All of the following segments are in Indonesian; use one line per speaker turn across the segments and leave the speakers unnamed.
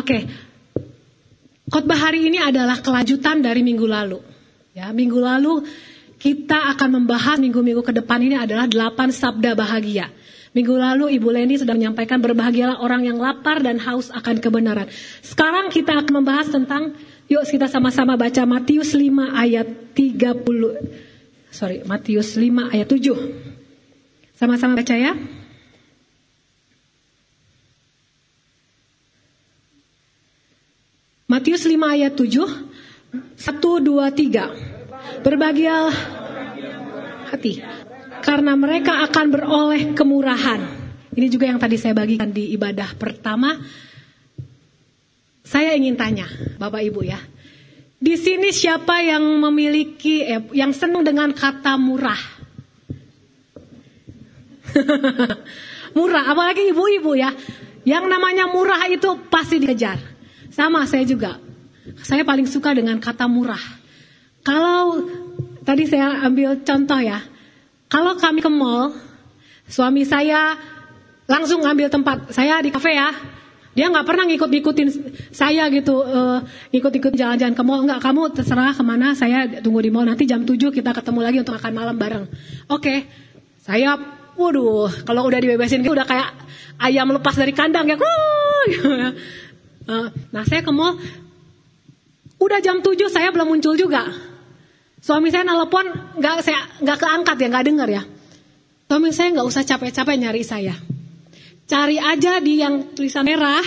Oke. Khotbah hari ini adalah kelanjutan dari minggu lalu. Ya, minggu lalu kita akan membahas minggu-minggu ke depan ini adalah delapan sabda bahagia. Minggu lalu Ibu Leni sudah menyampaikan berbahagialah orang yang lapar dan haus akan kebenaran. Sekarang kita akan membahas tentang yuk kita sama-sama baca Matius 5 ayat 30. Sorry, Matius 5 ayat 7. Sama-sama baca ya. Matius 5 ayat 7. 1, 2, 3. Berbahagialah hati. Karena mereka akan beroleh kemurahan. Ini juga yang tadi saya bagikan di ibadah pertama. Saya ingin tanya, Bapak Ibu ya. Di sini siapa yang memiliki, eh, yang senang dengan kata murah? murah, apalagi ibu-ibu ya. Yang namanya murah itu pasti dikejar. Sama saya juga. Saya paling suka dengan kata murah. Kalau tadi saya ambil contoh ya. Kalau kami ke mall, suami saya langsung ngambil tempat. Saya di kafe ya. Dia nggak pernah ngikut-ngikutin saya gitu, uh, ngikut-ikut jalan-jalan ke mall. Nggak, kamu terserah ke mana, saya tunggu di mall. Nanti jam 7 kita ketemu lagi untuk makan malam bareng. Oke, okay. saya, waduh, kalau udah dibebasin gitu udah kayak ayam lepas dari kandang ya. Uh, nah saya ke mall, udah jam 7 saya belum muncul juga. Suami saya nelpon nggak saya nggak keangkat ya nggak dengar ya. Suami saya nggak usah capek-capek nyari saya. Cari aja di yang tulisan merah,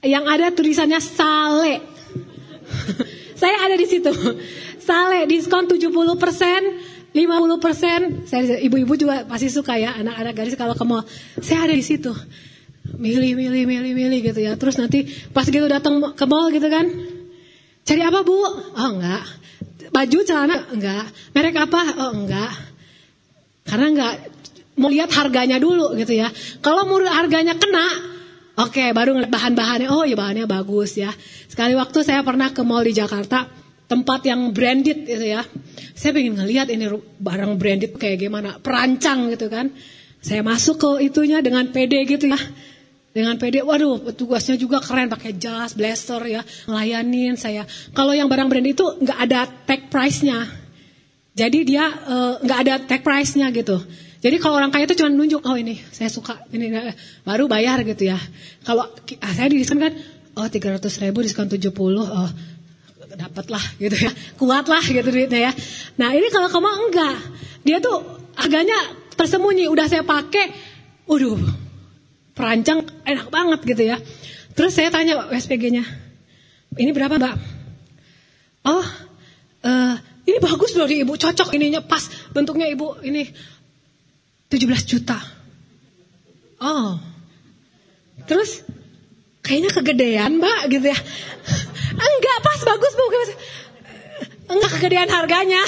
yang ada tulisannya Sale. saya ada di situ. Sale diskon 70 persen, 50 persen. Ibu-ibu juga pasti suka ya anak-anak gadis kalau ke mall. Saya ada di situ. Milih, milih, milih, milih gitu ya. Terus nanti pas gitu datang ke mall gitu kan. Cari apa bu? Oh enggak. Baju celana enggak. Merek apa? Oh enggak. Karena enggak mau lihat harganya dulu gitu ya. Kalau mau harganya kena, oke okay, baru ngeliat bahan-bahannya. Oh ya bahannya bagus ya. Sekali waktu saya pernah ke mall di Jakarta, tempat yang branded gitu ya. Saya pengen ngelihat ini barang branded kayak gimana, perancang gitu kan. Saya masuk ke itunya dengan PD gitu ya. Dengan PD, waduh petugasnya juga keren pakai jas, blazer ya, ngelayanin saya. Kalau yang barang brand itu nggak ada tag price-nya. Jadi dia nggak uh, ada tag price-nya gitu. Jadi kalau orang kaya itu cuma nunjuk, oh ini saya suka, ini baru bayar gitu ya. Kalau ah, saya di diskon kan, oh 300 ribu diskon 70, oh dapat lah gitu ya, kuat lah gitu duitnya ya. Nah ini kalau kamu enggak, dia tuh harganya tersembunyi, udah saya pakai, waduh, perancang enak banget gitu ya. Terus saya tanya SPG-nya, ini berapa mbak? Oh, uh, ini bagus loh di ibu, cocok ininya pas bentuknya ibu ini 17 juta. Oh. Terus kayaknya kegedean mbak gitu ya. Enggak pas bagus bu. Enggak kegedean harganya.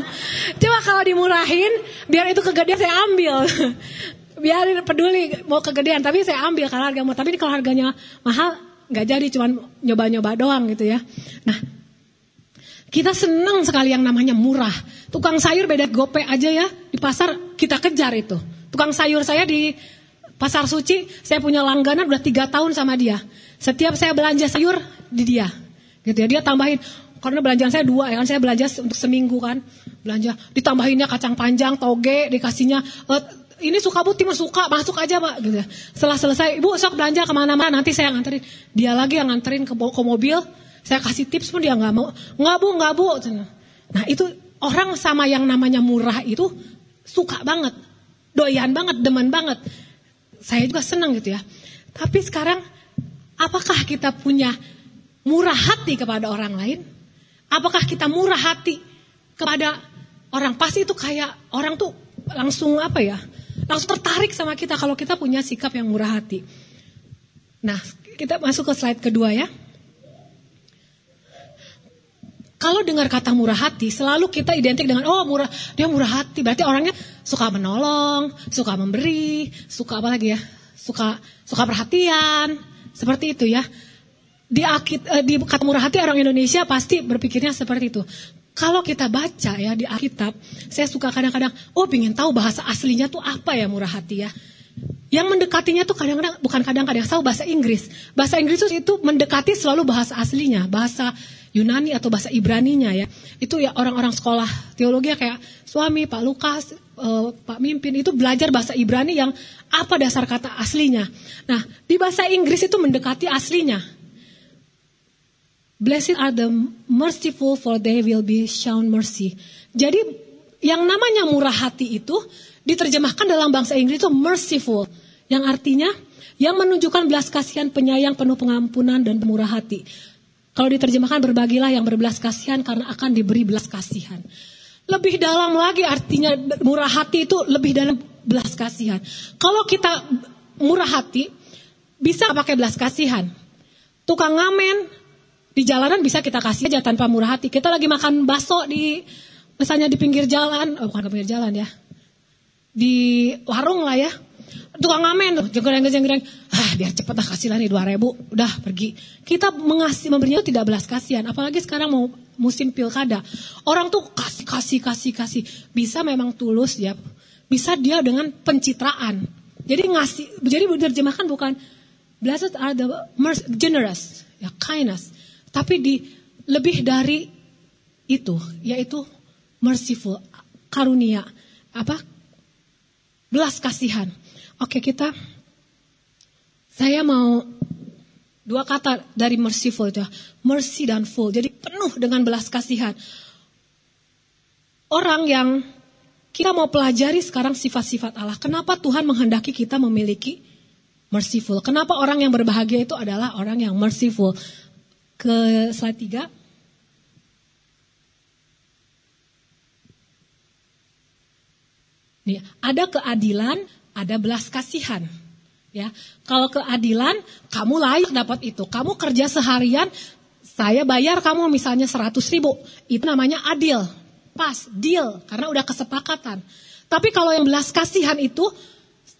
Coba kalau dimurahin biar itu kegedean saya ambil. Biar peduli mau kegedean tapi saya ambil karena harga mau. Tapi kalau harganya mahal nggak jadi cuman nyoba-nyoba doang gitu ya. Nah kita senang sekali yang namanya murah. Tukang sayur beda gope aja ya. Di pasar kita kejar itu. Tukang sayur saya di pasar suci, saya punya langganan udah tiga tahun sama dia. Setiap saya belanja sayur di dia. Gitu ya, dia tambahin. Karena belanjaan saya dua ya kan, saya belanja untuk seminggu kan. Belanja, ditambahinnya kacang panjang, toge, dikasihnya uh, ini suka bu, timur suka, masuk aja pak. Gitu. Setelah selesai, ibu sok belanja ke mana-mana, nanti saya nganterin. Dia lagi yang nganterin ke, ke mobil, saya kasih tips pun dia nggak mau. Nggak bu, nggak bu. Nah itu orang sama yang namanya murah itu suka banget, doyan banget, demen banget. Saya juga senang gitu ya. Tapi sekarang, apakah kita punya murah hati kepada orang lain? Apakah kita murah hati kepada orang? Pasti itu kayak orang tuh langsung apa ya? Langsung tertarik sama kita kalau kita punya sikap yang murah hati. Nah, kita masuk ke slide kedua ya. Kalau dengar kata murah hati, selalu kita identik dengan oh murah, dia murah hati. Berarti orangnya suka menolong, suka memberi, suka apa lagi ya? Suka suka perhatian, seperti itu ya. Di, eh, di kata murah hati orang Indonesia pasti berpikirnya seperti itu. Kalau kita baca ya di Alkitab, saya suka kadang-kadang, oh ingin tahu bahasa aslinya tuh apa ya murah hati ya. Yang mendekatinya tuh kadang-kadang bukan kadang-kadang selalu bahasa Inggris. Bahasa Inggris itu mendekati selalu bahasa aslinya, bahasa Yunani atau bahasa Ibraninya ya. Itu ya orang-orang sekolah teologi ya kayak suami Pak Lukas, uh, Pak Mimpin itu belajar bahasa Ibrani yang apa dasar kata aslinya. Nah, di bahasa Inggris itu mendekati aslinya. Blessed are the merciful for they will be shown mercy. Jadi yang namanya murah hati itu diterjemahkan dalam bahasa Inggris itu merciful. Yang artinya yang menunjukkan belas kasihan, penyayang, penuh pengampunan dan murah hati. Kalau diterjemahkan berbagilah yang berbelas kasihan karena akan diberi belas kasihan. Lebih dalam lagi artinya murah hati itu lebih dalam belas kasihan. Kalau kita murah hati bisa pakai belas kasihan. Tukang ngamen di jalanan bisa kita kasih aja tanpa murah hati. Kita lagi makan bakso di misalnya di pinggir jalan, oh bukan di pinggir jalan ya. Di warung lah ya tukang ngamen tuh, jenggreng-jenggreng, ah biar cepet lah kasih lah nih dua ribu, udah pergi. Kita mengasih memberinya tidak belas kasihan, apalagi sekarang mau musim pilkada. Orang tuh kasih, kasih, kasih, kasih. Bisa memang tulus ya, bisa dia dengan pencitraan. Jadi ngasih, jadi diterjemahkan bukan blessed are the generous, ya kindness. Tapi di lebih dari itu, yaitu merciful, karunia, apa? Belas kasihan. Oke kita, saya mau dua kata dari merciful itu, mercy dan full. Jadi penuh dengan belas kasihan. Orang yang kita mau pelajari sekarang sifat-sifat Allah. Kenapa Tuhan menghendaki kita memiliki merciful? Kenapa orang yang berbahagia itu adalah orang yang merciful? Ke slide tiga. Nih, ada keadilan, ada belas kasihan. Ya, kalau keadilan kamu layak dapat itu. Kamu kerja seharian, saya bayar kamu misalnya 100 ribu. Itu namanya adil, pas, deal, karena udah kesepakatan. Tapi kalau yang belas kasihan itu,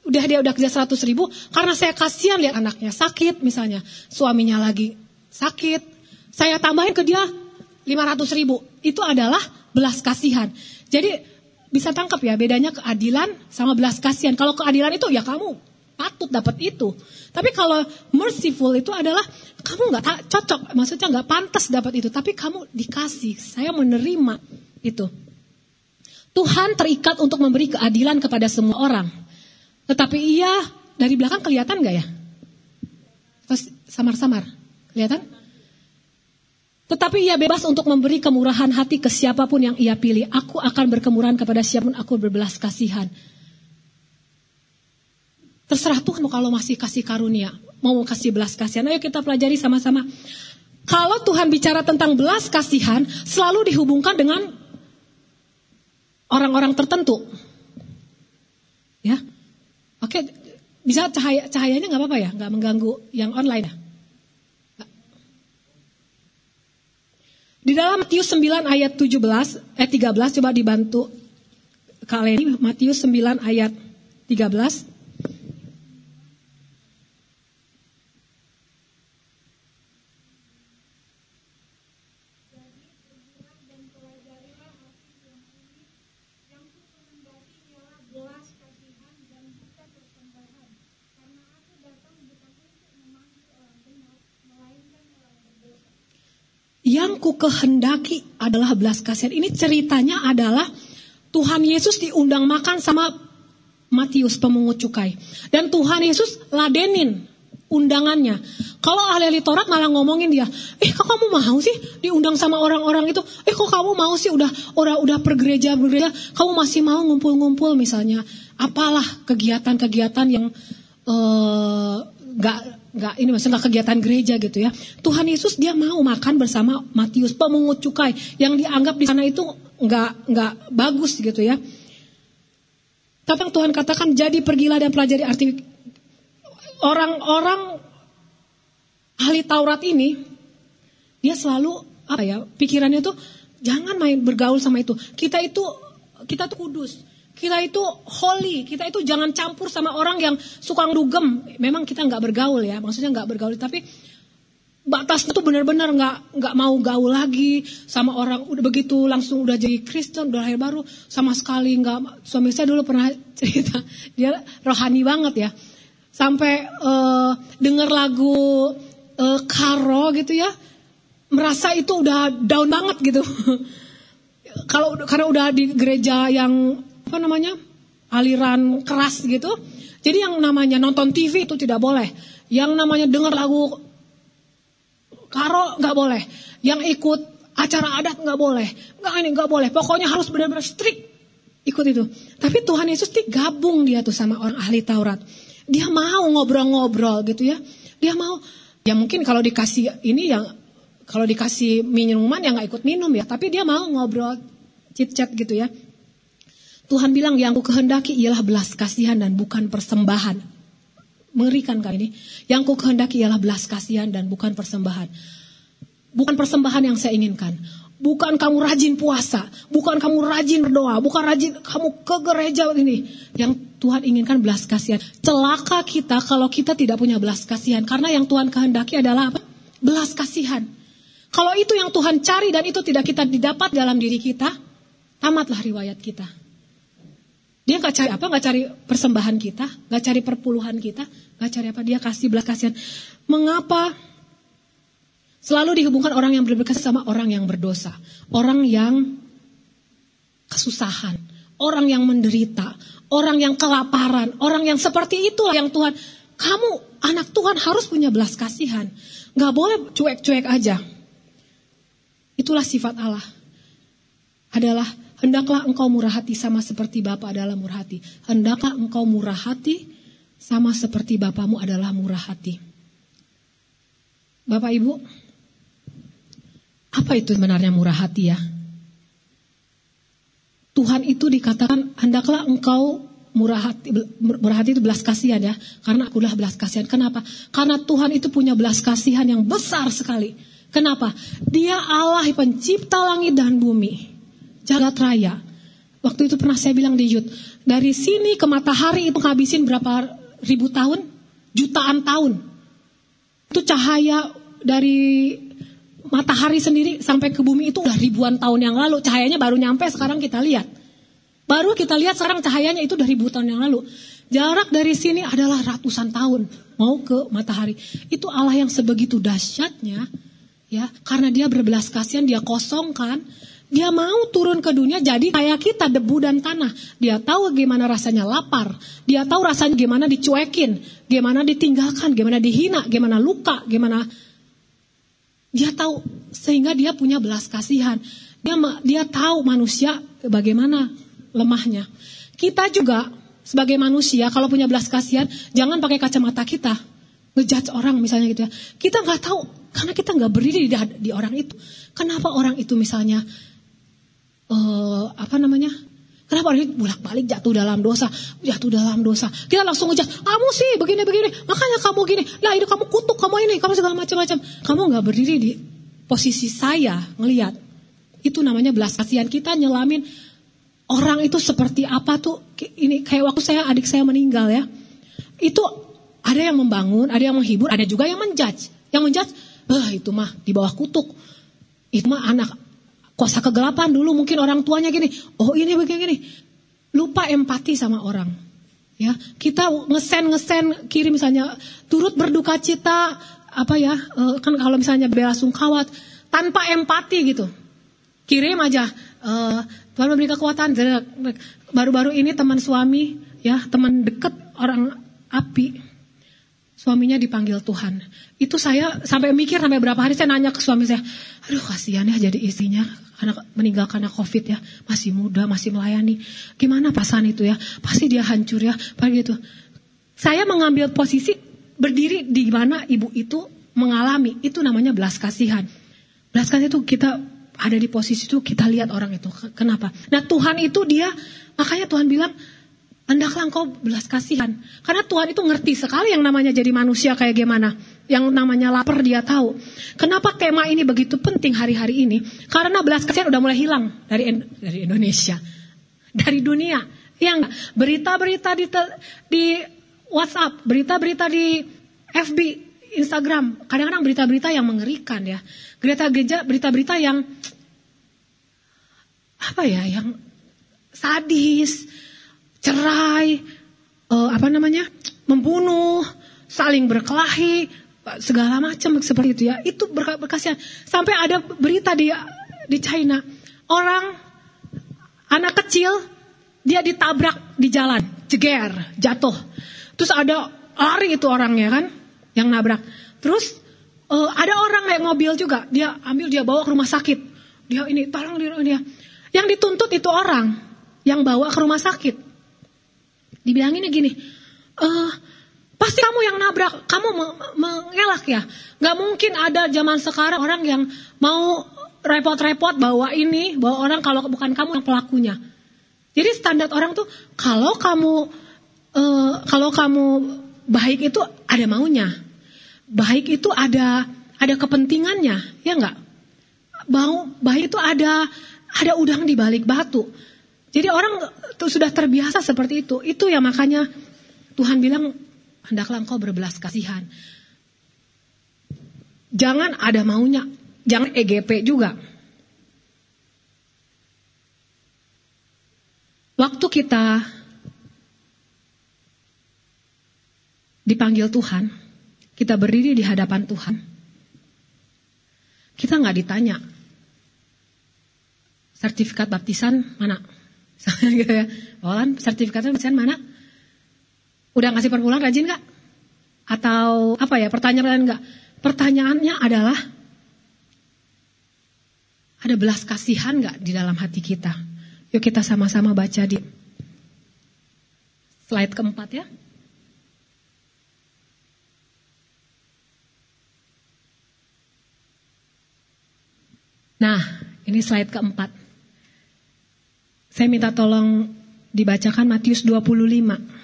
udah dia udah kerja 100 ribu, karena saya kasihan lihat anaknya sakit misalnya, suaminya lagi sakit, saya tambahin ke dia 500 ribu. Itu adalah belas kasihan. Jadi bisa tangkap ya bedanya keadilan sama belas kasihan. Kalau keadilan itu ya kamu patut dapat itu. Tapi kalau merciful itu adalah kamu nggak cocok, maksudnya nggak pantas dapat itu. Tapi kamu dikasih, saya menerima itu. Tuhan terikat untuk memberi keadilan kepada semua orang. Tetapi ia dari belakang kelihatan nggak ya? Samar-samar, kelihatan? Tetapi ia bebas untuk memberi kemurahan hati ke siapa pun yang ia pilih. Aku akan berkemurahan kepada siapa pun aku berbelas kasihan. Terserah Tuhan kalau masih kasih karunia. Mau kasih belas kasihan. Ayo kita pelajari sama-sama. Kalau Tuhan bicara tentang belas kasihan, selalu dihubungkan dengan orang-orang tertentu. Ya, oke, bisa cahaya cahayanya nggak apa-apa ya, nggak mengganggu yang online ya. Di dalam Matius 9 ayat 17, eh 13 coba dibantu kalian Matius 9 ayat 13. Yang ku kehendaki adalah belas kasihan. Ini ceritanya adalah Tuhan Yesus diundang makan sama Matius pemungut cukai. Dan Tuhan Yesus ladenin undangannya. Kalau ahli-ahli Taurat malah ngomongin dia, eh kok kamu mau sih diundang sama orang-orang itu? Eh kok kamu mau sih udah udah udah pergereja bergereja, kamu masih mau ngumpul-ngumpul misalnya? Apalah kegiatan-kegiatan yang uh, gak nggak ini maksudnya kegiatan gereja gitu ya. Tuhan Yesus dia mau makan bersama Matius pemungut cukai yang dianggap di sana itu nggak nggak bagus gitu ya. Tapi Tuhan katakan jadi pergilah dan pelajari arti orang-orang ahli Taurat ini dia selalu apa ya pikirannya tuh jangan main bergaul sama itu. Kita itu kita tuh kudus. Kita itu holy, kita itu jangan campur sama orang yang suka ngerugem. Memang kita nggak bergaul ya, maksudnya nggak bergaul, tapi batas itu benar-benar nggak nggak mau gaul lagi sama orang. Udah begitu langsung udah jadi Kristen udah lahir baru. Sama sekali nggak suami saya dulu pernah cerita dia rohani banget ya. Sampai uh, dengar lagu uh, karo gitu ya, merasa itu udah down banget gitu. Kalau karena udah di gereja yang apa namanya aliran keras gitu, jadi yang namanya nonton TV itu tidak boleh, yang namanya dengar lagu karo nggak boleh, yang ikut acara adat nggak boleh, nggak ini nggak boleh, pokoknya harus benar-benar strict ikut itu. Tapi Tuhan Yesus tuh gabung dia tuh sama orang ahli Taurat. Dia mau ngobrol-ngobrol gitu ya. Dia mau ya mungkin kalau dikasih ini yang kalau dikasih minuman ya nggak ikut minum ya, tapi dia mau ngobrol chit-chat gitu ya. Tuhan bilang yang ku kehendaki ialah belas kasihan dan bukan persembahan. Mengerikan kan ini? Yang ku kehendaki ialah belas kasihan dan bukan persembahan. Bukan persembahan yang saya inginkan. Bukan kamu rajin puasa, bukan kamu rajin berdoa, bukan rajin kamu ke gereja ini. Yang Tuhan inginkan belas kasihan. Celaka kita kalau kita tidak punya belas kasihan. Karena yang Tuhan kehendaki adalah apa? Belas kasihan. Kalau itu yang Tuhan cari dan itu tidak kita didapat dalam diri kita, tamatlah riwayat kita. Dia nggak cari apa? Nggak cari persembahan kita, nggak cari perpuluhan kita, nggak cari apa? Dia kasih belas kasihan. Mengapa Selalu dihubungkan orang yang berbekas sama orang yang berdosa. Orang yang kesusahan. Orang yang menderita. Orang yang kelaparan. Orang yang seperti itulah yang Tuhan. Kamu anak Tuhan harus punya belas kasihan. Gak boleh cuek-cuek aja. Itulah sifat Allah. Adalah hendaklah engkau murah hati sama seperti Bapa adalah murah hati. Hendaklah engkau murah hati sama seperti Bapamu adalah murah hati. Bapak Ibu, apa itu sebenarnya murah hati ya? Tuhan itu dikatakan hendaklah engkau murah hati murah hati itu belas kasihan ya karena aku adalah belas kasihan kenapa karena Tuhan itu punya belas kasihan yang besar sekali kenapa dia Allah pencipta langit dan bumi jagat raya waktu itu pernah saya bilang di Yud dari sini ke matahari itu ngabisin berapa ribu tahun jutaan tahun itu cahaya dari matahari sendiri sampai ke bumi itu udah ribuan tahun yang lalu. Cahayanya baru nyampe sekarang kita lihat. Baru kita lihat sekarang cahayanya itu udah ribuan tahun yang lalu. Jarak dari sini adalah ratusan tahun mau ke matahari. Itu Allah yang sebegitu dahsyatnya ya karena dia berbelas kasihan dia kosongkan dia mau turun ke dunia jadi kayak kita debu dan tanah. Dia tahu gimana rasanya lapar. Dia tahu rasanya gimana dicuekin, gimana ditinggalkan, gimana dihina, gimana luka, gimana dia tahu sehingga dia punya belas kasihan. Dia dia tahu manusia bagaimana lemahnya. Kita juga sebagai manusia kalau punya belas kasihan jangan pakai kacamata kita ngejudge orang misalnya gitu ya. Kita nggak tahu karena kita nggak berdiri di, di orang itu. Kenapa orang itu misalnya uh, apa namanya Kenapa orang bolak-balik jatuh dalam dosa, jatuh dalam dosa. Kita langsung ngejat, kamu sih begini-begini, makanya kamu gini. Lah itu kamu kutuk, kamu ini, kamu segala macam-macam. Kamu nggak berdiri di posisi saya ngelihat. Itu namanya belas kasihan kita nyelamin orang itu seperti apa tuh. Ini kayak waktu saya adik saya meninggal ya. Itu ada yang membangun, ada yang menghibur, ada juga yang menjudge. Yang menjudge, bah itu mah di bawah kutuk. Itu mah anak Kuasa kegelapan dulu mungkin orang tuanya gini, oh ini begini gini. Lupa empati sama orang. Ya, kita ngesen ngesen kirim misalnya turut berduka cita apa ya eh, kan kalau misalnya bela sungkawat tanpa empati gitu. Kirim aja uh, Tuhan memberi kekuatan baru-baru ini teman suami ya teman deket orang api suaminya dipanggil Tuhan. Itu saya sampai mikir sampai berapa hari saya nanya ke suami saya aduh kasihan ya jadi istrinya anak meninggal karena covid ya. Masih muda masih melayani. Gimana pasangan itu ya? Pasti dia hancur ya. Pagi itu saya mengambil posisi berdiri di mana ibu itu mengalami. Itu namanya belas kasihan. Belas kasihan itu kita ada di posisi itu kita lihat orang itu. Kenapa? Nah Tuhan itu dia makanya Tuhan bilang Hendaklah engkau belas kasihan. Karena Tuhan itu ngerti sekali yang namanya jadi manusia kayak gimana. Yang namanya lapar dia tahu. Kenapa tema ini begitu penting hari-hari ini? Karena belas kasihan udah mulai hilang dari dari Indonesia. Dari dunia. Yang berita-berita di, di WhatsApp, berita-berita di FB, Instagram. Kadang-kadang berita-berita yang mengerikan ya. Berita-berita berita-berita yang apa ya, yang sadis, cerai, uh, apa namanya, membunuh, saling berkelahi, segala macam seperti itu ya. Itu berkasihan. Sampai ada berita di di China, orang anak kecil dia ditabrak di jalan, jeger, jatuh. Terus ada lari itu orangnya kan, yang nabrak. Terus uh, ada orang naik mobil juga, dia ambil dia bawa ke rumah sakit. Dia ini tolong dia. Yang dituntut itu orang yang bawa ke rumah sakit. Dibilanginnya gini, uh, pasti kamu yang nabrak, kamu mengelak ya. Gak mungkin ada zaman sekarang orang yang mau repot-repot bawa ini, bawa orang kalau bukan kamu yang pelakunya. Jadi standar orang tuh kalau kamu uh, kalau kamu baik itu ada maunya, baik itu ada ada kepentingannya, ya enggak? Mau baik itu ada ada udang di balik batu. Jadi orang tuh sudah terbiasa seperti itu. Itu ya makanya Tuhan bilang hendaklah engkau berbelas kasihan. Jangan ada maunya, jangan EGP juga. Waktu kita dipanggil Tuhan, kita berdiri di hadapan Tuhan, kita nggak ditanya sertifikat baptisan mana, gitu ya. Sertifikat baptisan mana? Udah ngasih perpuluhan rajin nggak? Atau apa ya pertanyaan nggak? Pertanyaannya adalah ada belas kasihan nggak di dalam hati kita? Yuk kita sama-sama baca di slide keempat ya. Nah, ini slide keempat. Saya minta tolong dibacakan Matius 25.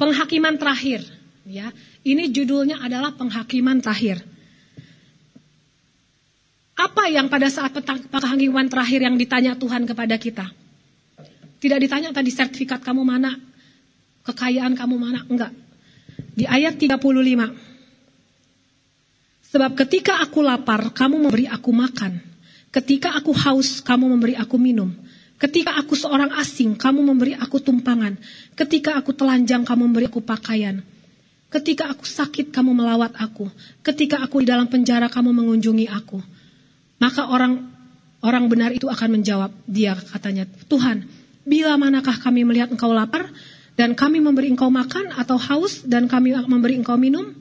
Penghakiman terakhir. Ya, ini judulnya adalah penghakiman terakhir. Apa yang pada saat penghakiman terakhir yang ditanya Tuhan kepada kita? Tidak ditanya tadi sertifikat kamu mana, kekayaan kamu mana, enggak. Di ayat 35. Sebab ketika aku lapar, kamu memberi aku makan. Ketika aku haus, kamu memberi aku minum. Ketika aku seorang asing, kamu memberi aku tumpangan. Ketika aku telanjang, kamu memberi aku pakaian. Ketika aku sakit, kamu melawat aku. Ketika aku di dalam penjara, kamu mengunjungi aku. Maka orang orang benar itu akan menjawab, dia katanya, Tuhan, bila manakah kami melihat engkau lapar, dan kami memberi engkau makan atau haus, dan kami memberi engkau minum?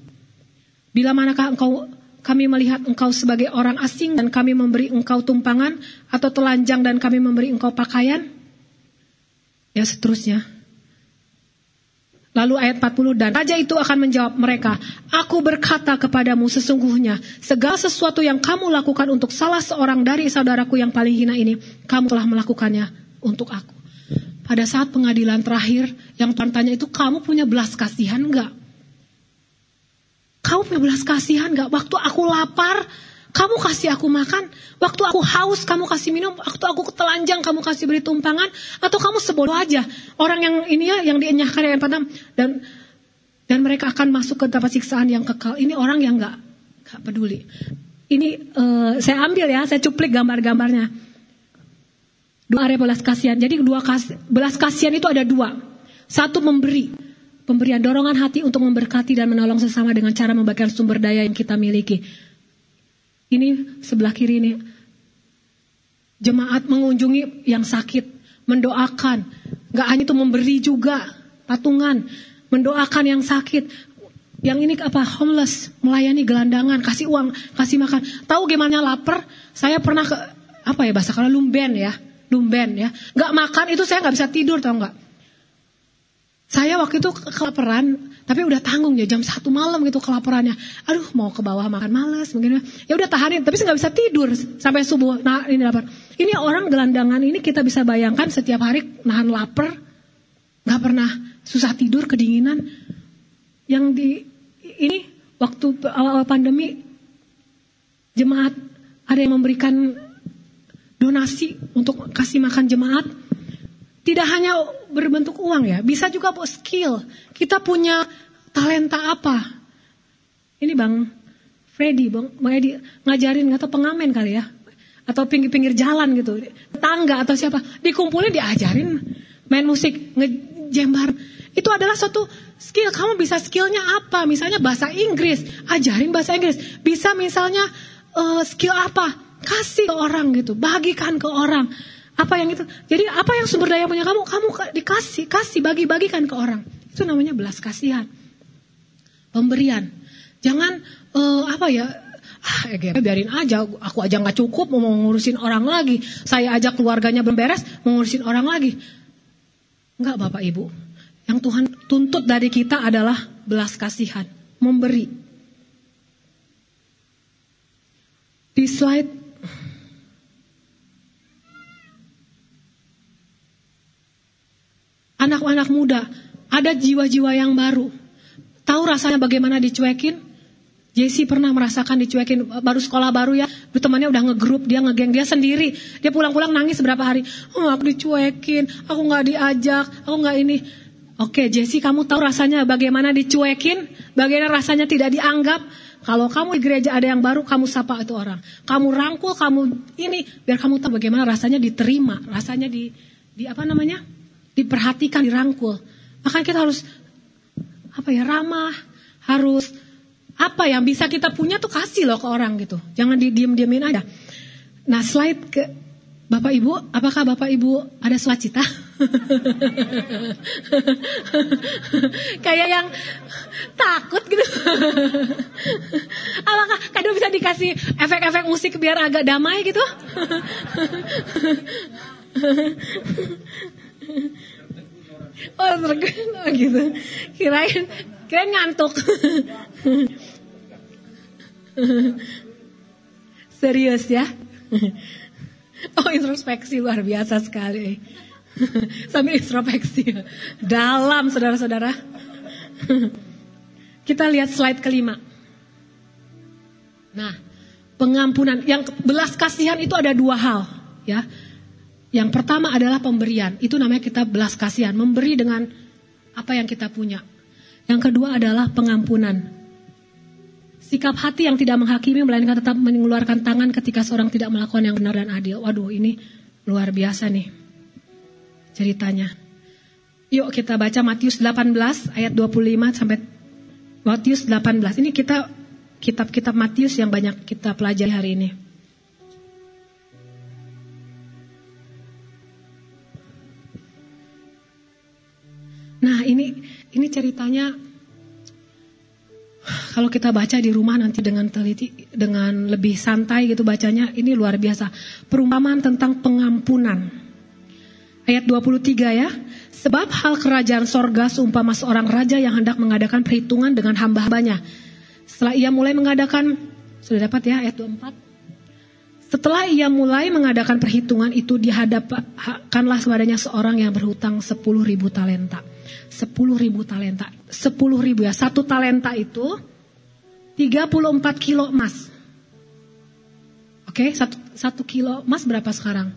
Bila manakah engkau kami melihat engkau sebagai orang asing dan kami memberi engkau tumpangan atau telanjang dan kami memberi engkau pakaian? Ya seterusnya. Lalu ayat 40 dan raja itu akan menjawab mereka, Aku berkata kepadamu sesungguhnya, segala sesuatu yang kamu lakukan untuk salah seorang dari saudaraku yang paling hina ini, kamu telah melakukannya untuk aku. Pada saat pengadilan terakhir, yang Tuhan itu, kamu punya belas kasihan enggak? Kamu punya belas kasihan gak? Waktu aku lapar, kamu kasih aku makan. Waktu aku haus, kamu kasih minum. Waktu aku telanjang, kamu kasih beri tumpangan. Atau kamu sebodoh aja. Orang yang ini ya, yang dienyahkan yang padam. Dan dan mereka akan masuk ke tempat siksaan yang kekal. Ini orang yang gak, gak peduli. Ini uh, saya ambil ya, saya cuplik gambar-gambarnya. Dua area belas kasihan. Jadi dua kas, belas kasihan itu ada dua. Satu memberi, pemberian dorongan hati untuk memberkati dan menolong sesama dengan cara membagikan sumber daya yang kita miliki. Ini sebelah kiri ini. Jemaat mengunjungi yang sakit, mendoakan. Gak hanya itu memberi juga, patungan. Mendoakan yang sakit. Yang ini apa? Homeless, melayani gelandangan, kasih uang, kasih makan. Tahu gimana lapar? Saya pernah ke, apa ya bahasa kalau lumben ya. Lumben ya. Gak makan itu saya gak bisa tidur tau gak? Saya waktu itu kelaparan, tapi udah tanggung ya jam satu malam gitu kelaparannya. Aduh mau ke bawah makan males mungkin. Ya udah tahanin, tapi nggak bisa tidur sampai subuh. Nah ini lapar. Ini orang gelandangan ini kita bisa bayangkan setiap hari nahan lapar, nggak pernah susah tidur kedinginan. Yang di ini waktu awal, -awal pandemi jemaat ada yang memberikan donasi untuk kasih makan jemaat tidak hanya berbentuk uang ya, bisa juga buat skill. Kita punya talenta apa? ini Bang Freddy, Bang, Bang Edi ngajarin atau pengamen kali ya. Atau pinggir-pinggir jalan gitu. Tangga atau siapa. Dikumpulin diajarin main musik, ngejembar. Itu adalah suatu skill. Kamu bisa skillnya apa? Misalnya bahasa Inggris. Ajarin bahasa Inggris. Bisa misalnya uh, skill apa? Kasih ke orang gitu. Bagikan ke orang. Apa yang itu? Jadi apa yang sumber daya punya kamu? Kamu dikasih, kasih, bagi-bagikan ke orang. Itu namanya belas kasihan. Pemberian. Jangan uh, apa ya ah biarin aja aku aja nggak cukup mau ngurusin orang lagi saya ajak keluarganya berberes mau ngurusin orang lagi nggak bapak ibu yang Tuhan tuntut dari kita adalah belas kasihan memberi di slide anak-anak muda ada jiwa-jiwa yang baru. Tahu rasanya bagaimana dicuekin? Jesse pernah merasakan dicuekin baru sekolah baru ya, temannya udah ngegrup dia ngegeng dia sendiri, dia pulang-pulang nangis berapa hari, oh aku dicuekin, aku nggak diajak, aku nggak ini. Oke Jesse kamu tahu rasanya bagaimana dicuekin, bagaimana rasanya tidak dianggap. Kalau kamu di gereja ada yang baru, kamu sapa itu orang, kamu rangkul, kamu ini biar kamu tahu bagaimana rasanya diterima, rasanya di, di apa namanya, diperhatikan, dirangkul. Makanya kita harus apa ya ramah, harus apa yang bisa kita punya tuh kasih loh ke orang gitu. Jangan didiem-diemin aja. Nah slide ke Bapak Ibu, apakah Bapak Ibu ada sukacita? Kayak yang takut gitu. apakah kadang bisa dikasih efek-efek musik biar agak damai gitu? oh, oh gitu. Kirain kirain ngantuk. Serius ya? Oh introspeksi luar biasa sekali. Sambil introspeksi. Dalam saudara-saudara. Kita lihat slide kelima. Nah, pengampunan. Yang belas kasihan itu ada dua hal. ya. Yang pertama adalah pemberian. Itu namanya kita belas kasihan. Memberi dengan apa yang kita punya. Yang kedua adalah pengampunan. Sikap hati yang tidak menghakimi melainkan tetap mengeluarkan tangan ketika seorang tidak melakukan yang benar dan adil. Waduh, ini luar biasa nih ceritanya. Yuk kita baca Matius 18 ayat 25 sampai Matius 18. Ini kita kitab-kitab Matius yang banyak kita pelajari hari ini. Nah, ini ini ceritanya kalau kita baca di rumah nanti dengan teliti, dengan lebih santai gitu bacanya, ini luar biasa. Perumpamaan tentang pengampunan. Ayat 23 ya. Sebab hal kerajaan sorga seumpama seorang raja yang hendak mengadakan perhitungan dengan hamba-hambanya. Setelah ia mulai mengadakan, sudah dapat ya ayat 24. Setelah ia mulai mengadakan perhitungan itu dihadapkanlah kepadanya seorang yang berhutang 10 ribu talenta. 10 ribu talenta. 10 ribu ya. Satu talenta itu 34 kilo emas. Oke, okay, satu, satu kilo emas berapa sekarang?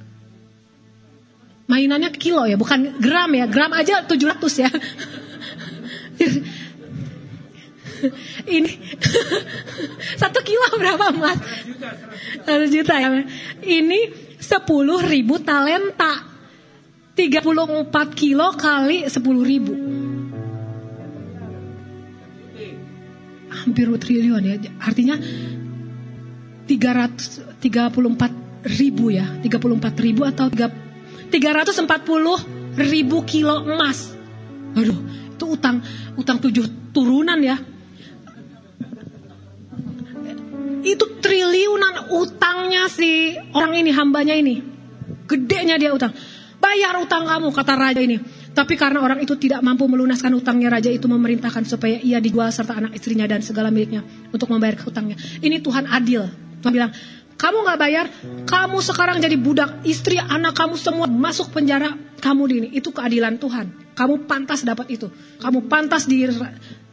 Mainannya kilo ya, bukan gram ya. Gram aja 700 ya. Ini satu kilo berapa emas? Satu juta ya. Ini 10 ribu talenta. 34 kilo kali 10 ribu. hampir triliun ya. Artinya 334 ribu ya, 34 ribu atau 3, 340 ribu kilo emas. Aduh, itu utang utang tujuh turunan ya. Itu triliunan utangnya si orang ini hambanya ini. Gedenya dia utang. Bayar utang kamu kata raja ini. Tapi karena orang itu tidak mampu melunaskan utangnya, raja itu memerintahkan supaya ia dijual serta anak istrinya dan segala miliknya untuk membayar hutangnya. Ini Tuhan adil. Tuhan bilang, kamu gak bayar, kamu sekarang jadi budak, istri, anak kamu semua masuk penjara, kamu di ini. Itu keadilan Tuhan. Kamu pantas dapat itu. Kamu pantas di,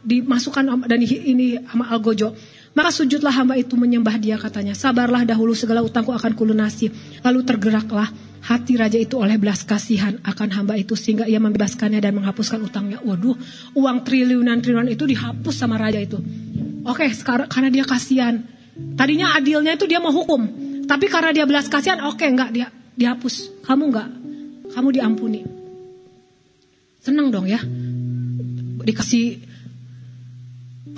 dimasukkan dan ini sama algojo. Maka sujudlah hamba itu menyembah dia katanya. Sabarlah dahulu segala utangku akan kulunasi. Lalu tergeraklah hati raja itu oleh belas kasihan akan hamba itu sehingga ia membebaskannya dan menghapuskan utangnya. Waduh, uang triliunan triliunan itu dihapus sama raja itu. Oke, sekarang karena dia kasihan. Tadinya adilnya itu dia mau hukum, tapi karena dia belas kasihan, oke enggak dia dihapus. Kamu enggak, kamu diampuni. Senang dong ya. Dikasih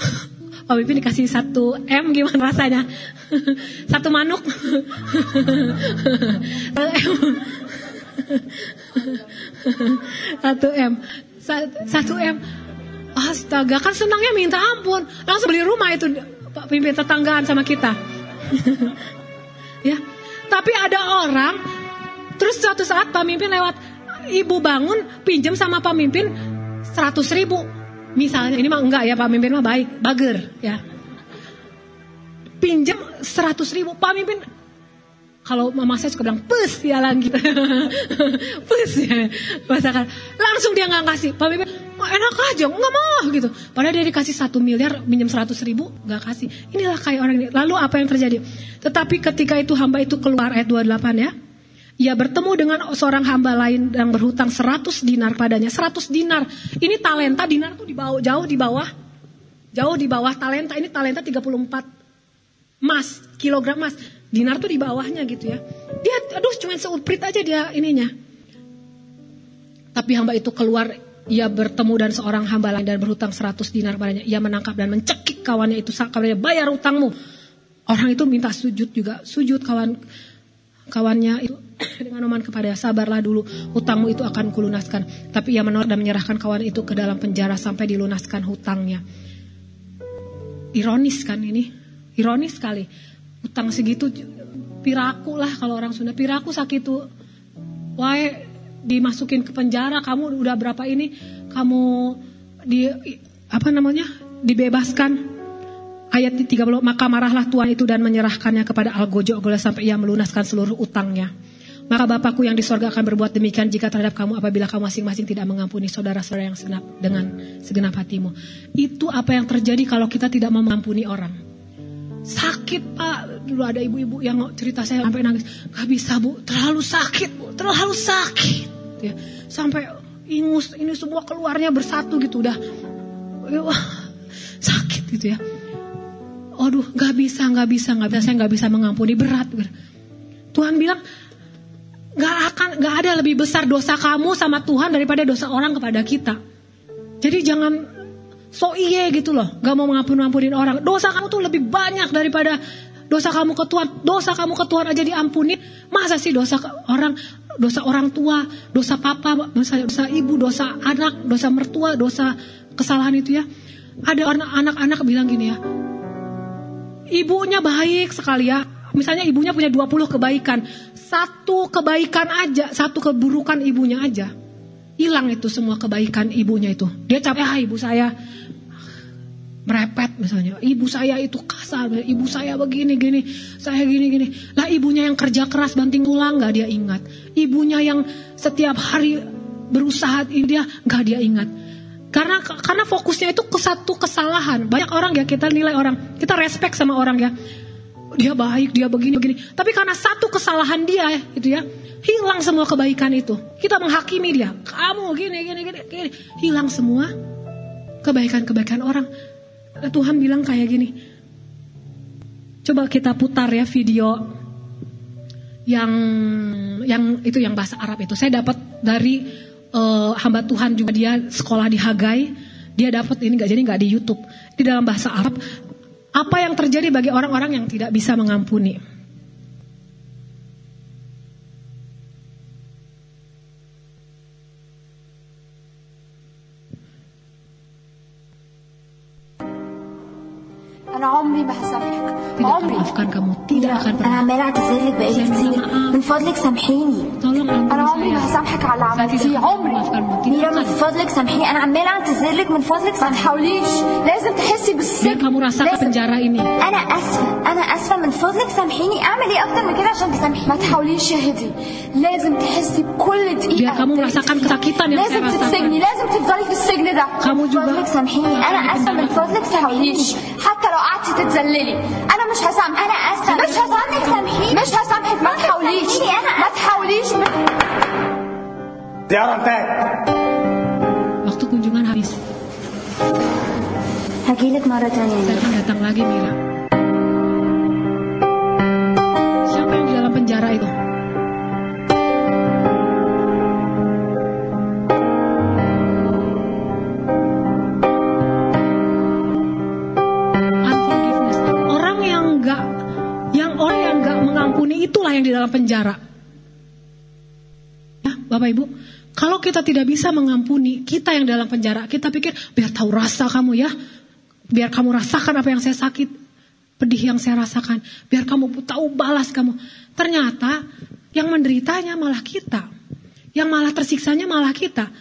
Pak Bibi dikasih satu M gimana rasanya? satu manuk. satu M. Satu M. Astaga, kan senangnya minta ampun. Langsung beli rumah itu Pak pimpin tetanggaan sama kita. ya. Tapi ada orang terus suatu saat Pak Mimpin lewat ibu bangun pinjam sama Pak Mimpin 100 ribu Misalnya ini mah enggak ya Pak Mimpin mah baik, bager ya. Pinjam 100 ribu Pak Mimpin. Kalau mama saya suka bilang pus ya lagi pus ya. Masakan langsung dia nggak kasih Pak Mimpin oh, enak aja nggak mau gitu. Padahal dia dikasih satu miliar minjem seratus ribu nggak kasih. Inilah kayak orang ini. Lalu apa yang terjadi? Tetapi ketika itu hamba itu keluar ayat 28 ya ia bertemu dengan seorang hamba lain yang berhutang 100 dinar padanya. 100 dinar. Ini talenta, dinar tuh di bawah, jauh di bawah. Jauh di bawah talenta. Ini talenta 34 emas, kilogram emas. Dinar tuh di bawahnya gitu ya. Dia, aduh cuma seuprit aja dia ininya. Tapi hamba itu keluar, ia bertemu dan seorang hamba lain dan berhutang 100 dinar padanya. Ia menangkap dan mencekik kawannya itu. Kawannya bayar utangmu. Orang itu minta sujud juga. Sujud kawan kawannya itu dengan oman kepada sabarlah dulu hutangmu itu akan kulunaskan. Tapi ia menolak dan menyerahkan kawan itu ke dalam penjara sampai dilunaskan hutangnya. Ironis kan ini? Ironis sekali. Hutang segitu piraku lah kalau orang Sunda. Piraku sakit tuh. Wae dimasukin ke penjara kamu udah berapa ini? Kamu di apa namanya? Dibebaskan Ayat 30, maka marahlah Tuhan itu dan menyerahkannya kepada Algojo sampai ia melunaskan seluruh utangnya. Maka Bapakku yang di sorga akan berbuat demikian jika terhadap kamu apabila kamu masing-masing tidak mengampuni saudara-saudara yang segenap dengan segenap hatimu. Itu apa yang terjadi kalau kita tidak mengampuni orang. Sakit pak, dulu ada ibu-ibu yang cerita saya sampai nangis. Gak bisa bu, terlalu sakit bu, terlalu sakit. Ya, sampai ingus, ini semua keluarnya bersatu gitu udah. Wah, sakit gitu ya. Aduh, nggak bisa, nggak bisa, nggak bisa, saya nggak bisa mengampuni berat. Tuhan bilang, nggak akan, nggak ada lebih besar dosa kamu sama Tuhan daripada dosa orang kepada kita. Jadi jangan so iye gitu loh, nggak mau mengampuni ampunin orang. Dosa kamu tuh lebih banyak daripada dosa kamu ke Tuhan. Dosa kamu ke Tuhan aja diampuni. Masa sih dosa orang, dosa orang tua, dosa papa, dosa, dosa ibu, dosa anak, dosa mertua, dosa kesalahan itu ya. Ada anak-anak bilang gini ya, Ibunya baik sekali ya. Misalnya ibunya punya 20 kebaikan. Satu kebaikan aja, satu keburukan ibunya aja. Hilang itu semua kebaikan ibunya itu. Dia capek, ah ibu saya merepet misalnya. Ibu saya itu kasar, ibu saya begini gini, saya gini gini. Lah ibunya yang kerja keras banting tulang nggak dia ingat. Ibunya yang setiap hari berusaha dia nggak dia ingat. Karena karena fokusnya itu ke satu kesalahan. Banyak orang ya kita nilai orang, kita respect sama orang ya. Dia baik, dia begini begini. Tapi karena satu kesalahan dia itu ya, hilang semua kebaikan itu. Kita menghakimi dia. Kamu gini gini gini, gini. hilang semua kebaikan-kebaikan orang. Tuhan bilang kayak gini. Coba kita putar ya video yang yang itu yang bahasa Arab itu. Saya dapat dari uh, hamba Tuhan juga dia sekolah di Hagai, dia dapat ini nggak jadi nggak di YouTube. Di dalam bahasa Arab, apa yang terjadi bagi orang-orang yang tidak bisa mengampuni?
أنا عمري ما هسامحك
tidak
عمري.
افكار جموتيه
أنا عماله اعتذر لك بقالي كتير. من فضلك سامحيني. أنا عمري ما هسامحك على اللي عملتيه عمري. ميرا من فضلك سامحيني. أنا عمالة اعتذر لك من فضلك ما تحاوليش. لازم تحسي
بالثقه
لازم. أنا آسفة. أنا آسفة. من فضلك سامحيني. أعمل إيه أكتر من كده عشان تسامحيني؟ ما تحاوليش يا هدي. لازم تحسي بكل دقيقة لازم تتسجني. لازم تفضلي في السجن ده. من فضلك سامحيني. أنا آسفة. من فضلك سامحيني. حتى لو قعدتي تتذللي. أنا أنا مش هسامحك أنا آسفة مش هسامحك سامحيني مش هسامحك ما تحاوليش ما تحاوليش
Ziarah teh.
waktu kunjungan habis
هجيلك مرة تانية
Saya akan datang lagi Mira. Siapa yang di dalam penjara itu? Itulah yang di dalam penjara. Ya, Bapak Ibu, kalau kita tidak bisa mengampuni kita yang dalam penjara, kita pikir biar tahu rasa kamu ya, biar kamu rasakan apa yang saya sakit, pedih yang saya rasakan, biar kamu tahu balas kamu. Ternyata yang menderitanya malah kita, yang malah tersiksanya malah kita.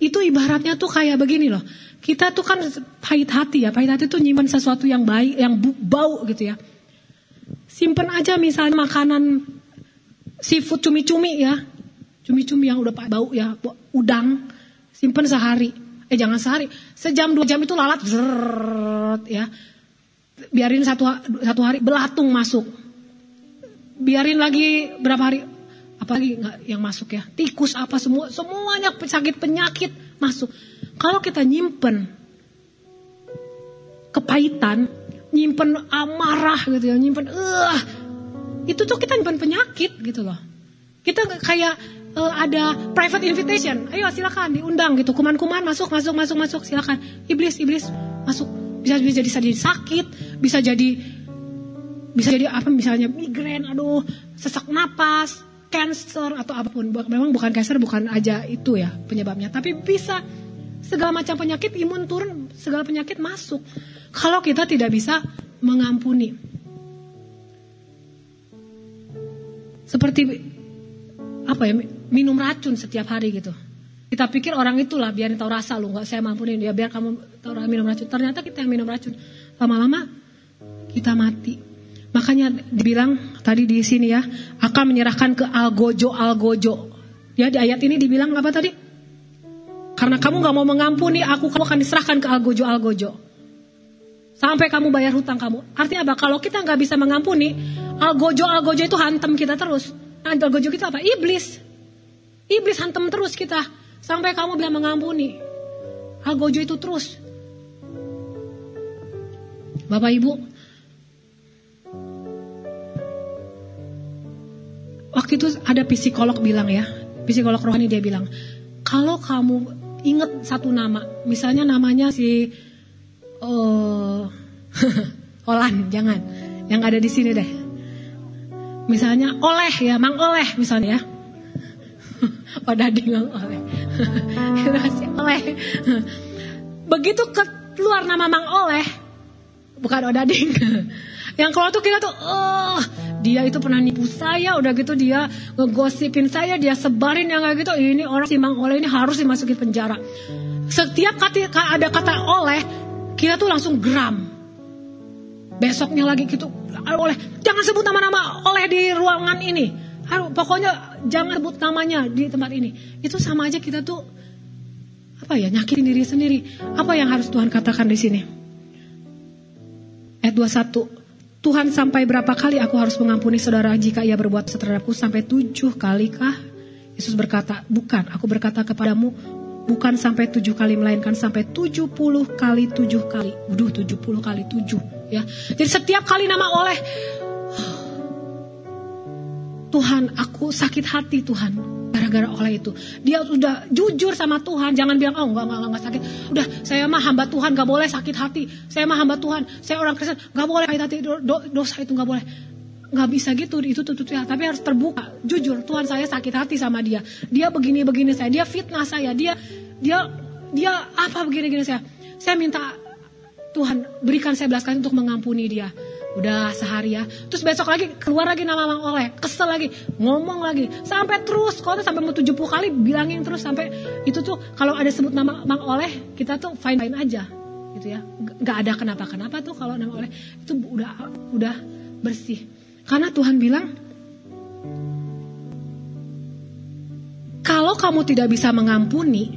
Itu ibaratnya tuh kayak begini loh. Kita tuh kan pahit hati ya, pahit hati tuh nyimpan sesuatu yang baik, yang bau gitu ya. Simpen aja misalnya makanan seafood cumi-cumi ya. Cumi-cumi yang udah bau ya, udang, simpen sehari. Eh jangan sehari, sejam dua jam itu lalat, zrrrt, ya. Biarin satu satu hari belatung masuk. Biarin lagi berapa hari, apalagi nggak yang masuk ya, tikus apa semua, semuanya sakit penyakit masuk. Kalau kita nyimpen kepahitan, nyimpen amarah gitu ya, nyimpen eh itu tuh kita nyimpen penyakit gitu loh. Kita kayak eh, ada private invitation. Ayo silakan diundang gitu. Kuman-kuman masuk, masuk, masuk, masuk. Silakan. Iblis, iblis masuk. Bisa bisa jadi jadi sakit, bisa jadi bisa jadi apa misalnya migrain, aduh, sesak napas, cancer atau apa pun. Memang bukan cancer, bukan aja itu ya penyebabnya, tapi bisa segala macam penyakit imun turun, segala penyakit masuk. Kalau kita tidak bisa mengampuni. Seperti apa ya minum racun setiap hari gitu. Kita pikir orang itulah biar tahu rasa lu nggak saya mampunin dia biar kamu tahu minum racun. Ternyata kita yang minum racun lama-lama kita mati. Makanya dibilang tadi di sini ya akan menyerahkan ke algojo algojo. Ya di ayat ini dibilang apa tadi? Karena kamu nggak mau mengampuni aku kamu akan diserahkan ke algojo algojo. Sampai kamu bayar hutang kamu. Artinya apa? Kalau kita nggak bisa mengampuni, algojo algojo itu hantam kita terus. Nah, algojo kita apa? Iblis. Iblis hantam terus kita sampai kamu bisa mengampuni. Algojo itu terus. Bapak Ibu, waktu itu ada psikolog bilang ya, psikolog rohani dia bilang, kalau kamu ingat satu nama, misalnya namanya si Oh, Olan, jangan. Yang ada di sini deh. Misalnya Oleh ya, Mang Oleh misalnya ya. Dading Mang Oleh. Kasih Oleh. Begitu keluar nama Mang Oleh, bukan Odading. Yang keluar tuh kita tuh, oh dia itu pernah nipu saya, udah gitu dia ngegosipin saya, dia sebarin yang kayak gitu. Ini orang si Mang Oleh ini harus dimasukin penjara. Setiap kata ada kata oleh, kita tuh langsung geram. Besoknya lagi gitu, oleh jangan sebut nama-nama oleh di ruangan ini. Harus pokoknya jangan sebut namanya di tempat ini. Itu sama aja kita tuh apa ya nyakitin diri sendiri. Apa yang harus Tuhan katakan di sini? Ayat 21. Tuhan sampai berapa kali aku harus mengampuni saudara jika ia berbuat terhadapku sampai tujuh kali kah? Yesus berkata, bukan, aku berkata kepadamu, bukan sampai tujuh kali, melainkan sampai tujuh puluh kali tujuh kali. Waduh, tujuh puluh kali tujuh. Ya. Jadi setiap kali nama oleh, Tuhan, aku sakit hati Tuhan. Gara-gara oleh itu. Dia sudah jujur sama Tuhan. Jangan bilang, oh enggak, enggak, enggak sakit. Udah, saya mah hamba Tuhan, gak boleh sakit hati. Saya mah hamba Tuhan, saya orang Kristen, gak boleh sakit hati. Do- do- dosa itu gak boleh. Gak bisa gitu, itu tuh, tapi harus terbuka. Jujur, Tuhan saya sakit hati sama dia. Dia begini-begini saya, dia fitnah saya, dia dia dia apa begini-begini saya. Saya minta Tuhan berikan saya belas kasihan untuk mengampuni dia. Udah sehari ya. Terus besok lagi keluar lagi nama Mang Oleh. Kesel lagi. Ngomong lagi. Sampai terus. Kalau sampai mau 70 kali bilangin terus sampai itu tuh kalau ada sebut nama Mang Oleh kita tuh fine-fine aja. Gitu ya. Gak ada kenapa-kenapa tuh kalau nama Oleh. Itu udah udah bersih. Karena Tuhan bilang kalau kamu tidak bisa mengampuni,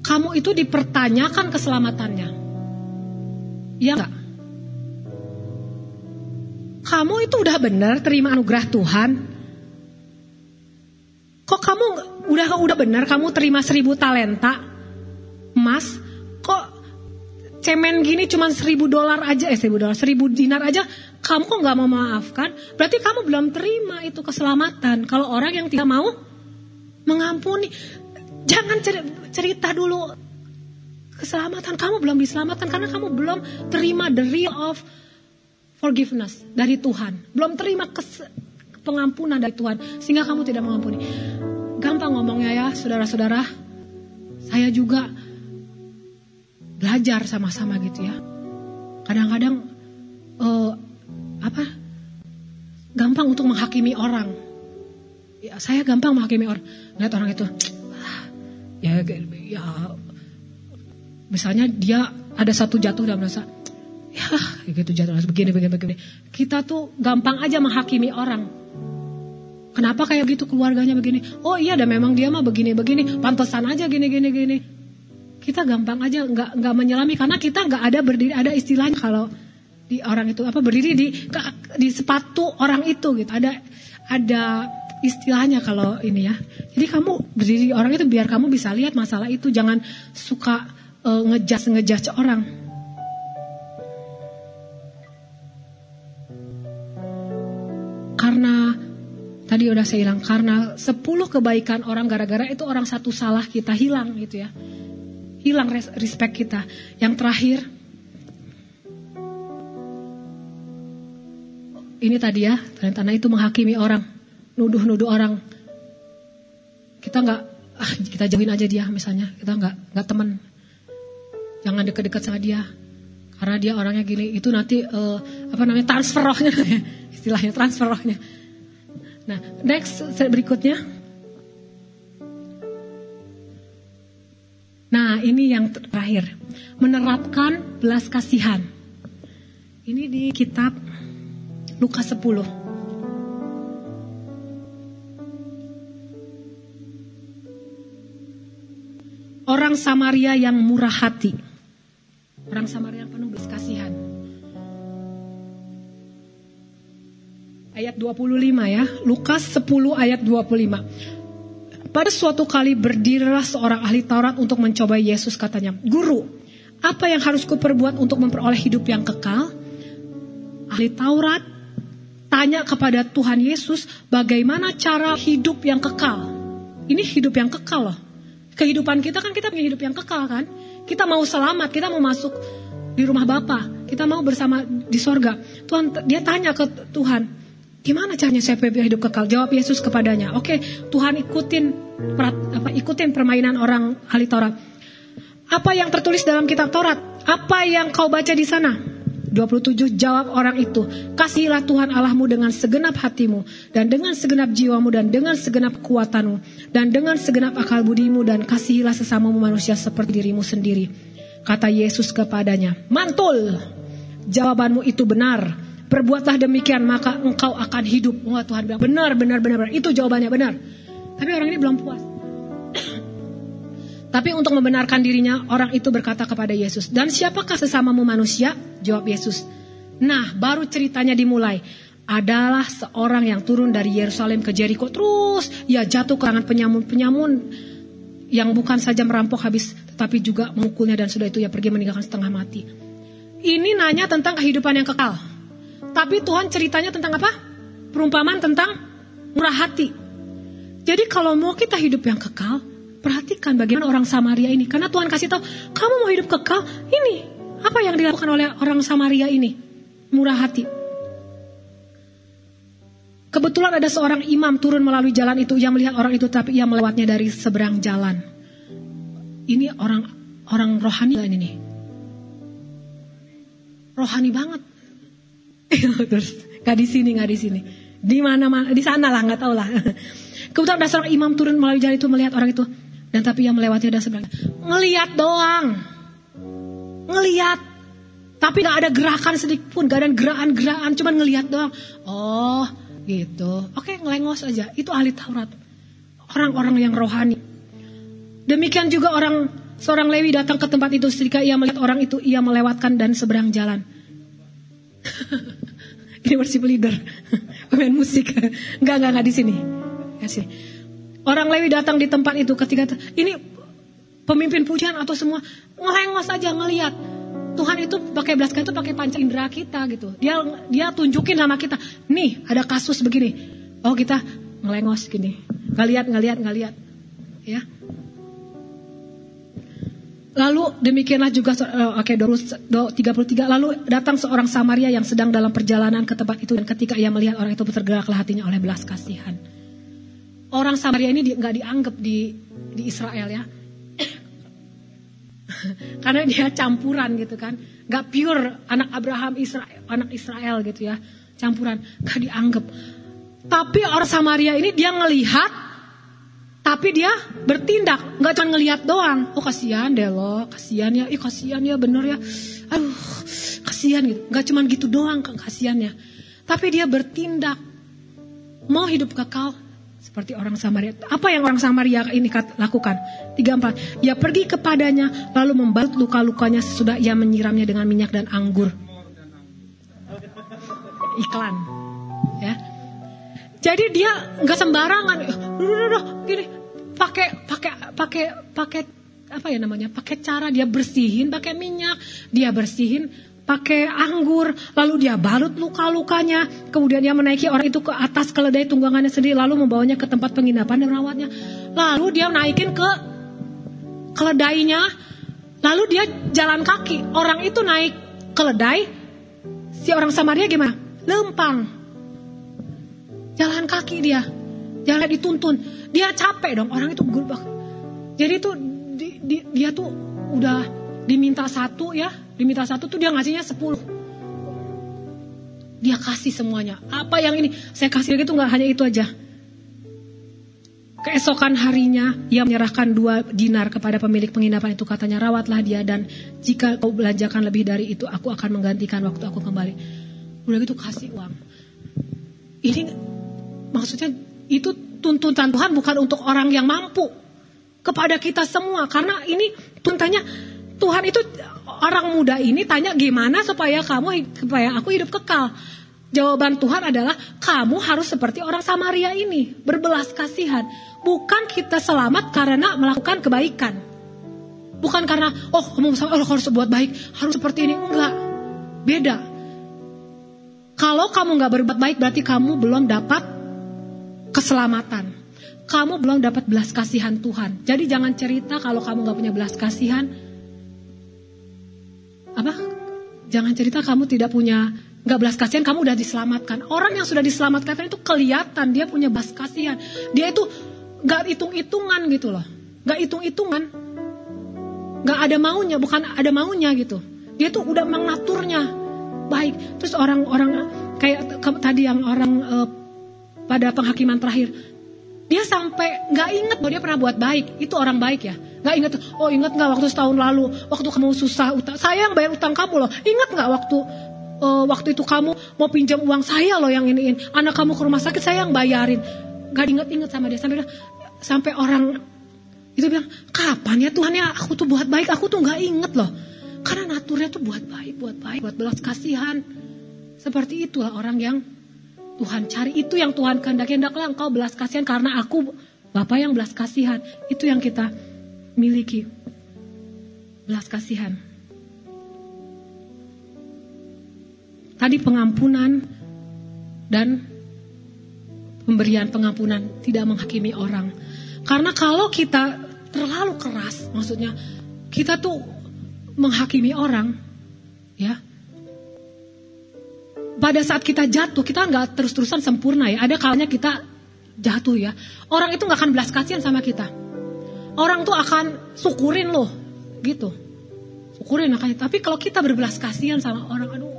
kamu itu dipertanyakan keselamatannya. Iya enggak? Kamu itu udah benar terima anugerah Tuhan. Kok kamu udah udah benar kamu terima seribu talenta emas? Cemen gini cuma seribu dolar aja, eh seribu dolar, seribu dinar aja, kamu kok nggak mau maafkan? Berarti kamu belum terima itu keselamatan. Kalau orang yang tidak mau mengampuni, jangan cerita dulu keselamatan. Kamu belum diselamatkan karena kamu belum terima the real of forgiveness dari Tuhan. Belum terima pengampunan dari Tuhan sehingga kamu tidak mengampuni. Gampang ngomongnya ya, saudara-saudara. Saya juga belajar sama-sama gitu ya. Kadang-kadang uh, apa? Gampang untuk menghakimi orang. Ya, saya gampang menghakimi orang. Lihat orang itu, ya, ya, misalnya dia ada satu jatuh dan merasa, ya gitu jatuh begini begini begini. Kita tuh gampang aja menghakimi orang. Kenapa kayak gitu keluarganya begini? Oh iya, dan memang dia mah begini begini, pantesan aja gini gini gini kita gampang aja nggak nggak menyelami. Karena kita nggak ada berdiri ada istilahnya kalau di orang itu apa berdiri di di sepatu orang itu gitu. Ada ada istilahnya kalau ini ya. Jadi kamu berdiri di orang itu biar kamu bisa lihat masalah itu. Jangan suka uh, ngejas ngejas orang. Karena tadi udah saya bilang karena 10 kebaikan orang gara-gara itu orang satu salah kita hilang gitu ya hilang respect kita. Yang terakhir, ini tadi ya, tanda itu menghakimi orang, nuduh-nuduh orang. Kita nggak, ah, kita jauhin aja dia misalnya, kita nggak nggak teman, jangan deket-deket sama dia, karena dia orangnya gini. Itu nanti uh, apa namanya transfer rohnya, istilahnya transfer rohnya. Nah, next berikutnya. Nah, ini yang terakhir. Menerapkan belas kasihan. Ini di kitab Lukas 10. Orang Samaria yang murah hati. Orang Samaria yang penuh belas kasihan. Ayat 25 ya. Lukas 10 ayat 25. Pada suatu kali berdirilah seorang ahli Taurat untuk mencoba Yesus katanya, Guru, apa yang harus kuperbuat untuk memperoleh hidup yang kekal? Ahli Taurat tanya kepada Tuhan Yesus bagaimana cara hidup yang kekal. Ini hidup yang kekal loh. Kehidupan kita kan kita punya hidup yang kekal kan. Kita mau selamat, kita mau masuk di rumah Bapa, kita mau bersama di sorga. Tuhan dia tanya ke Tuhan, Gimana caranya saya hidup kekal? Jawab Yesus kepadanya. Oke, okay, Tuhan ikutin apa, ikutin permainan orang ahli Taurat. Apa yang tertulis dalam kitab Taurat? Apa yang kau baca di sana? 27 jawab orang itu, kasihilah Tuhan Allahmu dengan segenap hatimu dan dengan segenap jiwamu dan dengan segenap kekuatanmu dan dengan segenap akal budimu dan kasihilah sesamamu manusia seperti dirimu sendiri. Kata Yesus kepadanya, mantul, jawabanmu itu benar Berbuatlah demikian maka engkau akan hidup. Wah Tuhan bilang benar, benar, benar, benar. Itu jawabannya benar. Tapi orang ini belum puas. Tapi untuk membenarkan dirinya, orang itu berkata kepada Yesus, "Dan siapakah sesamamu manusia?" Jawab Yesus. Nah, baru ceritanya dimulai. Adalah seorang yang turun dari Yerusalem ke Jericho. Terus ia jatuh ke tangan penyamun-penyamun yang bukan saja merampok habis, tetapi juga memukulnya dan sudah itu ia pergi meninggalkan setengah mati. Ini nanya tentang kehidupan yang kekal. Tapi Tuhan ceritanya tentang apa? Perumpamaan tentang murah hati. Jadi kalau mau kita hidup yang kekal, perhatikan bagaimana orang Samaria ini. Karena Tuhan kasih tahu, kamu mau hidup kekal, ini apa yang dilakukan oleh orang Samaria ini? Murah hati. Kebetulan ada seorang imam turun melalui jalan itu, ia melihat orang itu tapi ia melewatnya dari seberang jalan. Ini orang orang rohani ini. Rohani banget. Terus nggak di sini, nggak di sini. Di mana mana, di sana lah, nggak tahu lah. Kebetulan ada seorang imam turun melalui jalan itu melihat orang itu, dan tapi yang melewati ada sebelah. Ngeliat doang, ngeliat. Tapi nggak ada gerakan sedikit pun, gak ada gerakan-gerakan, cuman ngeliat doang. Oh, gitu. Oke, ngelengos aja. Itu ahli Taurat. Orang-orang yang rohani. Demikian juga orang seorang Lewi datang ke tempat itu ketika ia melihat orang itu ia melewatkan dan seberang jalan. Ini worship leader, pemain musik. Enggak, enggak, enggak di sini. Sini. Orang Lewi datang di tempat itu ketika ini pemimpin pujian atau semua ngelengos aja ngelihat. Tuhan itu pakai belas kasihan itu pakai panca indera kita gitu. Dia dia tunjukin sama kita, nih ada kasus begini. Oh kita ngelengos gini, nggak lihat nggak lihat nggak lihat, ya. Lalu demikianlah juga uh, oke okay, 33 lalu datang seorang Samaria yang sedang dalam perjalanan ke tempat itu dan ketika ia melihat orang itu tergeraklah hatinya oleh belas kasihan. Orang Samaria ini nggak di, dianggap di di Israel ya. Karena dia campuran gitu kan. Gak pure anak Abraham Israel, anak Israel gitu ya. Campuran, gak dianggap. Tapi orang Samaria ini dia ngelihat, tapi dia bertindak, nggak cuma ngelihat doang. Oh kasihan deh lo, kasihan ya, ih kasihan ya bener ya. Aduh, kasihan gitu. Nggak cuma gitu doang kasihannya. Tapi dia bertindak. Mau hidup kekal, seperti orang Samaria. Apa yang orang Samaria ini lakukan? Tiga empat. Ia pergi kepadanya lalu membalut luka-lukanya sesudah ia menyiramnya dengan minyak dan anggur. Iklan. Ya. Jadi dia nggak sembarangan. Gini, pakai pakai pakai pakai apa ya namanya? Pakai cara dia bersihin pakai minyak, dia bersihin pakai anggur, lalu dia balut luka-lukanya, kemudian dia menaiki orang itu ke atas keledai tunggangannya sendiri, lalu membawanya ke tempat penginapan dan merawatnya. Lalu dia naikin ke keledainya, lalu dia jalan kaki. Orang itu naik keledai, si orang Samaria gimana? Lempang. Jalan kaki dia, jalan dituntun. Dia capek dong, orang itu gulbak. Jadi tuh di, di, dia tuh udah diminta satu ya, diminta satu tuh dia ngasihnya sepuluh. Dia kasih semuanya. Apa yang ini? Saya kasih lagi tuh nggak hanya itu aja. Keesokan harinya ia menyerahkan dua dinar kepada pemilik penginapan itu katanya rawatlah dia dan jika kau belanjakan lebih dari itu aku akan menggantikan waktu aku kembali. Udah gitu kasih uang. Ini maksudnya itu tuntutan Tuhan bukan untuk orang yang mampu kepada kita semua karena ini tuntutannya Tuhan itu orang muda ini tanya gimana supaya kamu supaya aku hidup kekal. Jawaban Tuhan adalah kamu harus seperti orang Samaria ini, berbelas kasihan. Bukan kita selamat karena melakukan kebaikan. Bukan karena oh kamu oh, harus buat baik, harus seperti ini. Enggak. Beda. Kalau kamu nggak berbuat baik berarti kamu belum dapat keselamatan. Kamu belum dapat belas kasihan Tuhan. Jadi jangan cerita kalau kamu nggak punya belas kasihan, apa? Jangan cerita kamu tidak punya nggak belas kasihan, kamu udah diselamatkan. Orang yang sudah diselamatkan itu kelihatan dia punya belas kasihan. Dia itu nggak hitung-hitungan gitu loh, nggak hitung-hitungan, nggak ada maunya, bukan ada maunya gitu. Dia tuh udah mengaturnya baik. Terus orang-orang kayak tadi yang orang uh, pada penghakiman terakhir, dia sampai nggak inget bahwa dia pernah buat baik. Itu orang baik ya. Nggak inget, oh inget nggak waktu setahun lalu, waktu kamu susah, utang, saya yang bayar utang kamu loh. Ingat nggak waktu uh, waktu itu kamu mau pinjam uang saya loh yang iniin. Anak kamu ke rumah sakit saya yang bayarin. Gak inget-inget sama dia sampai sampai orang itu bilang kapan ya Tuhan ya aku tuh buat baik aku tuh nggak inget loh karena naturnya tuh buat baik buat baik buat belas kasihan seperti itulah orang yang Tuhan cari itu yang Tuhan kehendaki hendaklah engkau belas kasihan karena aku Bapak yang belas kasihan itu yang kita miliki belas kasihan. Tadi pengampunan dan pemberian pengampunan tidak menghakimi orang. Karena kalau kita terlalu keras, maksudnya kita tuh menghakimi orang, ya. Pada saat kita jatuh, kita nggak terus-terusan sempurna ya. Ada kalanya kita jatuh ya. Orang itu nggak akan belas kasihan sama kita. Orang tuh akan syukurin loh gitu. Syukurin makanya. Tapi kalau kita berbelas kasihan sama orang aduh.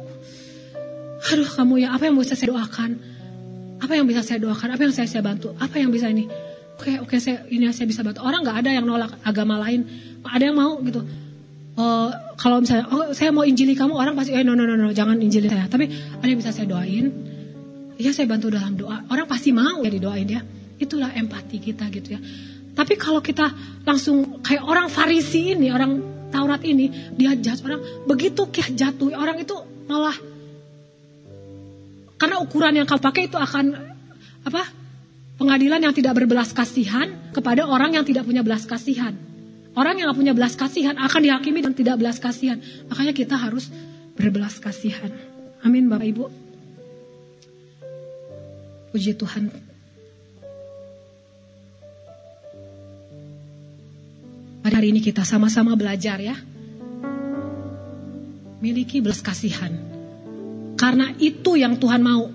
Aduh kamu ya apa yang bisa saya doakan? Apa yang bisa saya doakan? Apa yang saya saya bantu? Apa yang bisa ini? Oke oke saya ini saya bisa bantu. Orang nggak ada yang nolak agama lain. Ada yang mau gitu uh, kalau misalnya oh saya mau injili kamu orang pasti eh no no no no jangan injili saya tapi ada yang bisa saya doain ya saya bantu dalam doa orang pasti mau ya didoain ya itulah empati kita gitu ya tapi kalau kita langsung kayak orang Farisi ini, orang Taurat ini, dia jahat orang, begitu kita jatuh, orang itu malah karena ukuran yang kau pakai itu akan apa? Pengadilan yang tidak berbelas kasihan kepada orang yang tidak punya belas kasihan. Orang yang gak punya belas kasihan akan dihakimi dan tidak belas kasihan. Makanya kita harus berbelas kasihan. Amin Bapak Ibu. Puji Tuhan. Pada hari ini kita sama-sama belajar ya. Miliki belas kasihan. Karena itu yang Tuhan mau.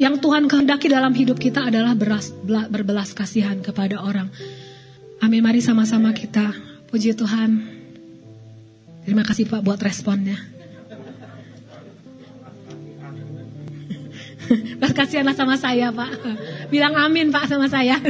Yang Tuhan kehendaki dalam hidup kita adalah beras, berbelas kasihan kepada orang. Amin, mari sama-sama kita puji Tuhan. Terima kasih Pak buat responnya. Belas kasihanlah sama saya Pak. Bilang amin Pak sama saya.